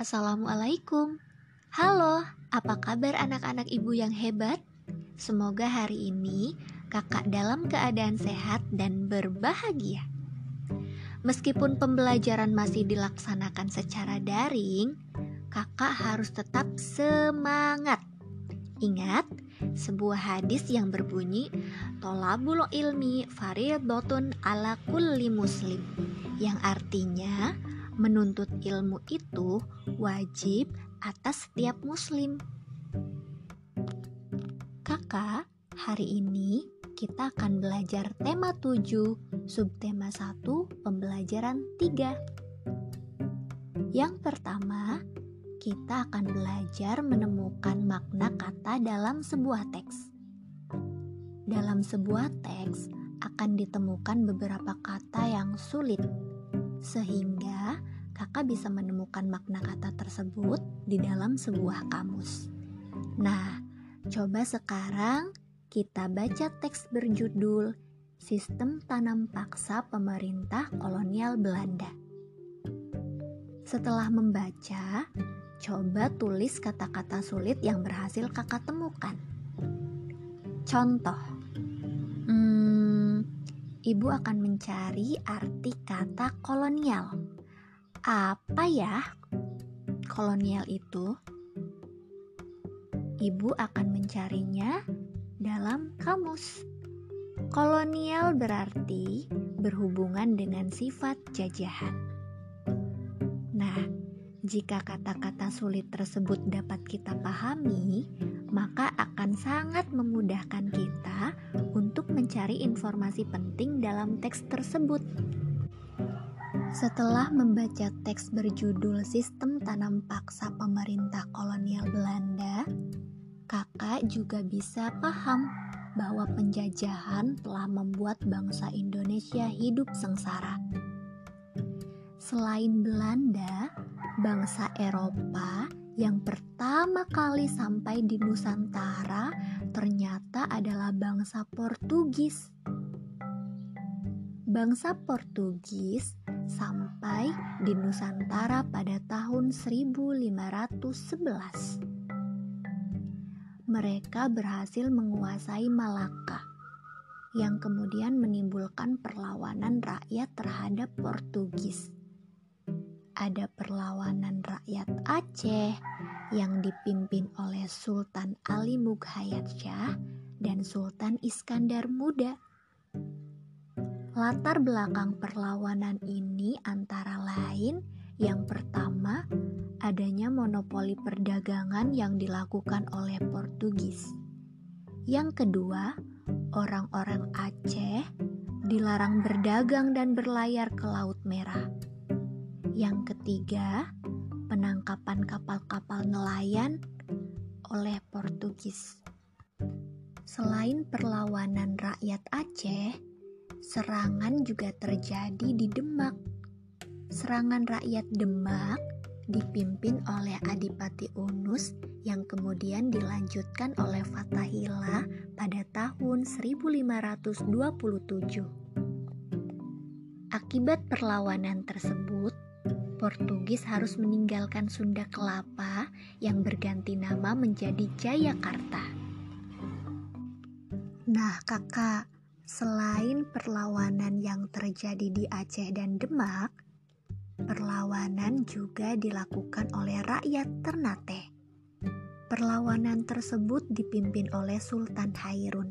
Assalamualaikum. Halo, apa kabar anak-anak ibu yang hebat? Semoga hari ini kakak dalam keadaan sehat dan berbahagia. Meskipun pembelajaran masih dilaksanakan secara daring, kakak harus tetap semangat. Ingat, sebuah hadis yang berbunyi Tolabul ilmi fariyadotun ala kulli muslim yang artinya menuntut ilmu itu wajib atas setiap muslim. Kakak, hari ini kita akan belajar tema 7, subtema 1, pembelajaran 3. Yang pertama, kita akan belajar menemukan makna kata dalam sebuah teks. Dalam sebuah teks akan ditemukan beberapa kata yang sulit, sehingga kakak bisa menemukan makna kata tersebut di dalam sebuah kamus. Nah, coba sekarang kita baca teks berjudul Sistem Tanam Paksa Pemerintah Kolonial Belanda. Setelah membaca, coba tulis kata-kata sulit yang berhasil kakak temukan. Contoh, hmm, ibu akan mencari arti kata kolonial. Apa ya kolonial itu? Ibu akan mencarinya dalam kamus. Kolonial berarti berhubungan dengan sifat jajahan. Nah, jika kata-kata sulit tersebut dapat kita pahami, maka akan sangat memudahkan kita untuk mencari informasi penting dalam teks tersebut. Setelah membaca teks berjudul Sistem Tanam Paksa Pemerintah Kolonial Belanda, kakak juga bisa paham bahwa penjajahan telah membuat bangsa Indonesia hidup sengsara. Selain Belanda, bangsa Eropa yang pertama kali sampai di Nusantara ternyata adalah bangsa Portugis. Bangsa Portugis sampai di Nusantara pada tahun 1511. Mereka berhasil menguasai Malaka yang kemudian menimbulkan perlawanan rakyat terhadap Portugis. Ada perlawanan rakyat Aceh yang dipimpin oleh Sultan Ali Mughayat Shah dan Sultan Iskandar Muda. Latar belakang perlawanan ini antara lain yang pertama, adanya monopoli perdagangan yang dilakukan oleh Portugis. Yang kedua, orang-orang Aceh dilarang berdagang dan berlayar ke Laut Merah. Yang ketiga, penangkapan kapal-kapal nelayan oleh Portugis. Selain perlawanan rakyat Aceh, serangan juga terjadi di Demak. Serangan rakyat Demak dipimpin oleh Adipati Unus yang kemudian dilanjutkan oleh Fatahillah pada tahun 1527. Akibat perlawanan tersebut, Portugis harus meninggalkan Sunda Kelapa yang berganti nama menjadi Jayakarta. Nah, Kakak, Selain perlawanan yang terjadi di Aceh dan Demak, perlawanan juga dilakukan oleh rakyat Ternate. Perlawanan tersebut dipimpin oleh Sultan Hairun.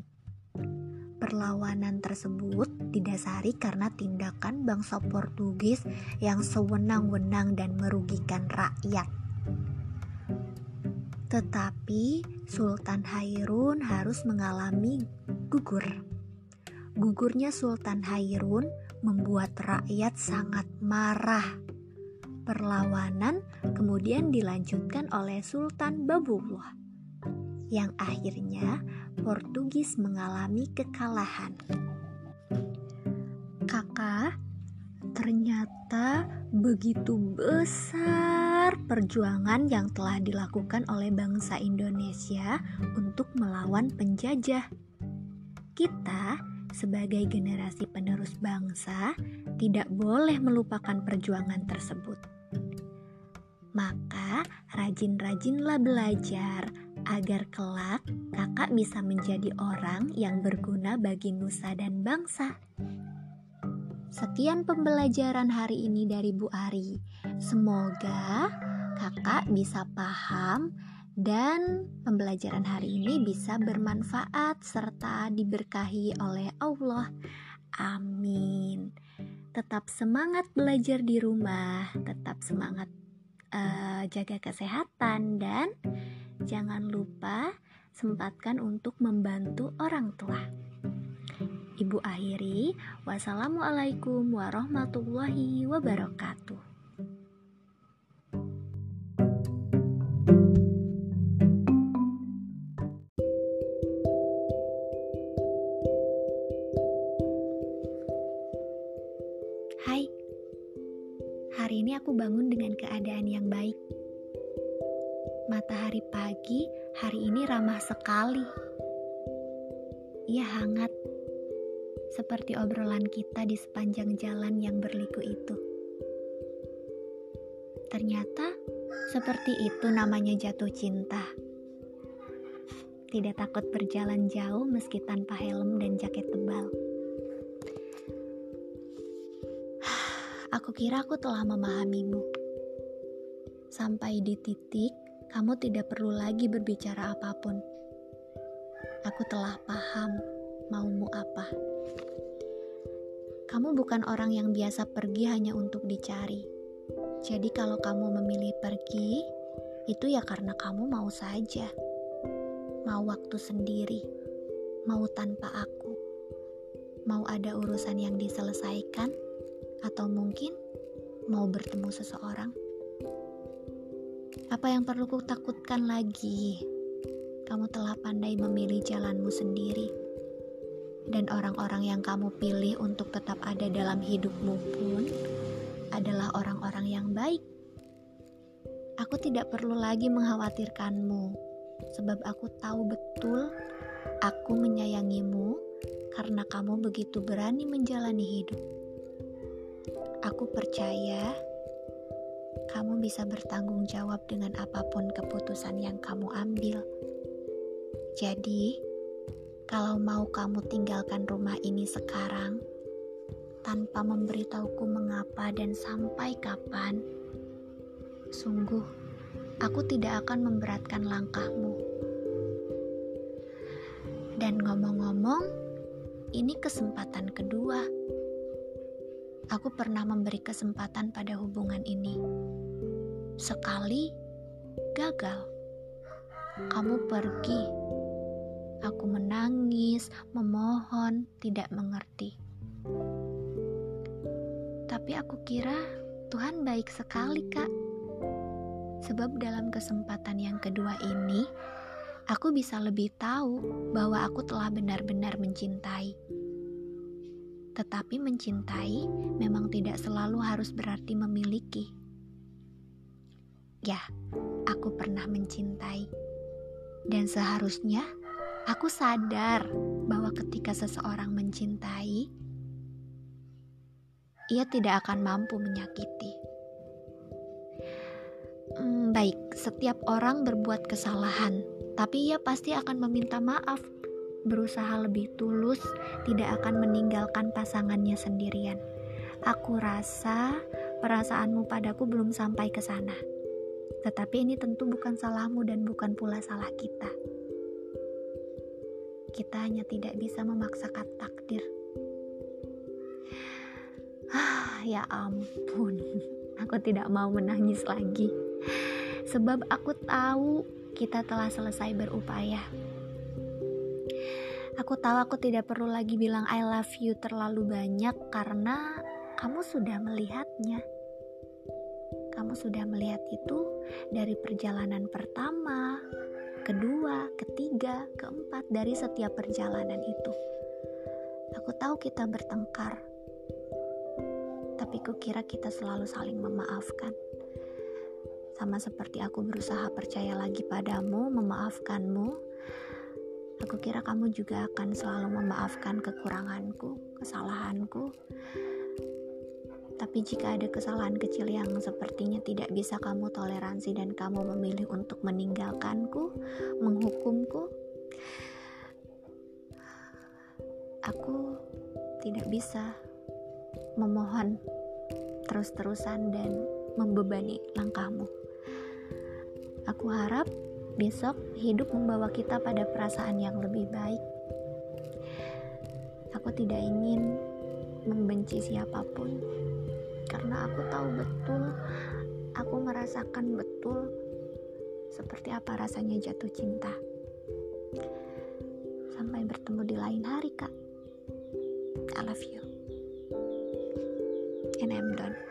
Perlawanan tersebut didasari karena tindakan bangsa Portugis yang sewenang-wenang dan merugikan rakyat. Tetapi Sultan Hairun harus mengalami gugur Gugurnya Sultan Hairun membuat rakyat sangat marah. Perlawanan kemudian dilanjutkan oleh Sultan Babullah, yang akhirnya Portugis mengalami kekalahan. Kakak, ternyata begitu besar perjuangan yang telah dilakukan oleh bangsa Indonesia untuk melawan penjajah. Kita sebagai generasi penerus bangsa, tidak boleh melupakan perjuangan tersebut. Maka rajin-rajinlah belajar agar kelak kakak bisa menjadi orang yang berguna bagi nusa dan bangsa. Sekian pembelajaran hari ini dari Bu Ari. Semoga kakak bisa paham dan pembelajaran hari ini bisa bermanfaat serta diberkahi oleh Allah. Amin. Tetap semangat belajar di rumah, tetap semangat uh, jaga kesehatan dan jangan lupa sempatkan untuk membantu orang tua. Ibu akhiri, wassalamualaikum warahmatullahi wabarakatuh. Matahari pagi hari ini ramah sekali. Ia hangat seperti obrolan kita di sepanjang jalan yang berliku itu. Ternyata seperti itu namanya jatuh cinta. Tidak takut berjalan jauh meski tanpa helm dan jaket tebal. Aku kira aku telah memahamimu. Sampai di titik kamu tidak perlu lagi berbicara apa pun. Aku telah paham maumu apa. Kamu bukan orang yang biasa pergi hanya untuk dicari. Jadi kalau kamu memilih pergi, itu ya karena kamu mau saja. Mau waktu sendiri, mau tanpa aku. Mau ada urusan yang diselesaikan atau mungkin mau bertemu seseorang. Apa yang perlu kutakutkan lagi? Kamu telah pandai memilih jalanmu sendiri dan orang-orang yang kamu pilih untuk tetap ada dalam hidupmu pun adalah orang-orang yang baik. Aku tidak perlu lagi mengkhawatirkanmu, sebab aku tahu betul aku menyayangimu karena kamu begitu berani menjalani hidup. Aku percaya kamu bisa bertanggung jawab dengan apa pun keputusan yang kamu ambil. Jadi, kalau mau kamu tinggalkan rumah ini sekarang, tanpa memberitahuku mengapa dan sampai kapan, sungguh aku tidak akan memberatkan langkahmu. Dan ngomong-ngomong, ini kesempatan kedua. Aku pernah memberi kesempatan pada hubungan ini. Sekali gagal, kamu pergi Aku menangis, memohon, tidak mengerti. Tapi aku kira Tuhan baik sekali, Kak. Sebab dalam kesempatan yang kedua ini, aku bisa lebih tahu bahwa aku telah benar-benar mencintai. Tetapi mencintai memang tidak selalu harus berarti memiliki. Ya, aku pernah mencintai, dan seharusnya Aku sadar bahwa ketika seseorang mencintai, ia tidak akan mampu menyakiti. Hmm, baik, setiap orang berbuat kesalahan, tapi ia pasti akan meminta maaf, berusaha lebih tulus, tidak akan meninggalkan pasangannya sendirian. Aku rasa perasaanmu padaku belum sampai ke sana. Tetapi ini tentu bukan salahmu dan bukan pula salah kita kita hanya tidak bisa memaksakan takdir. Ah, ya ampun, aku tidak mau menangis lagi. Sebab aku tahu kita telah selesai berupaya. Aku tahu aku tidak perlu lagi bilang I love you terlalu banyak karena kamu sudah melihatnya. Kamu sudah melihat itu dari perjalanan pertama, kedua, ketiga, keempat dari setiap perjalanan itu. Aku tahu kita bertengkar, tapi kukira kita selalu saling memaafkan. Sama seperti aku berusaha percaya lagi padamu, memaafkanmu, aku kira kamu juga akan selalu memaafkan kekuranganku, kesalahanku, Tapi jika ada kesalahan kecil yang sepertinya tidak bisa kamu toleransi dan kamu memilih untuk meninggalkanku, menghukumku, aku tidak bisa memohon terus-terusan dan membebani langkahmu. Aku harap besok hidup membawa kita pada perasaan yang lebih baik. Aku tidak ingin membenci siapa pun aku tahu betul, aku merasakan betul seperti apa rasanya jatuh cinta. Sampai bertemu di lain hari, Kak. I love you. And I'm done.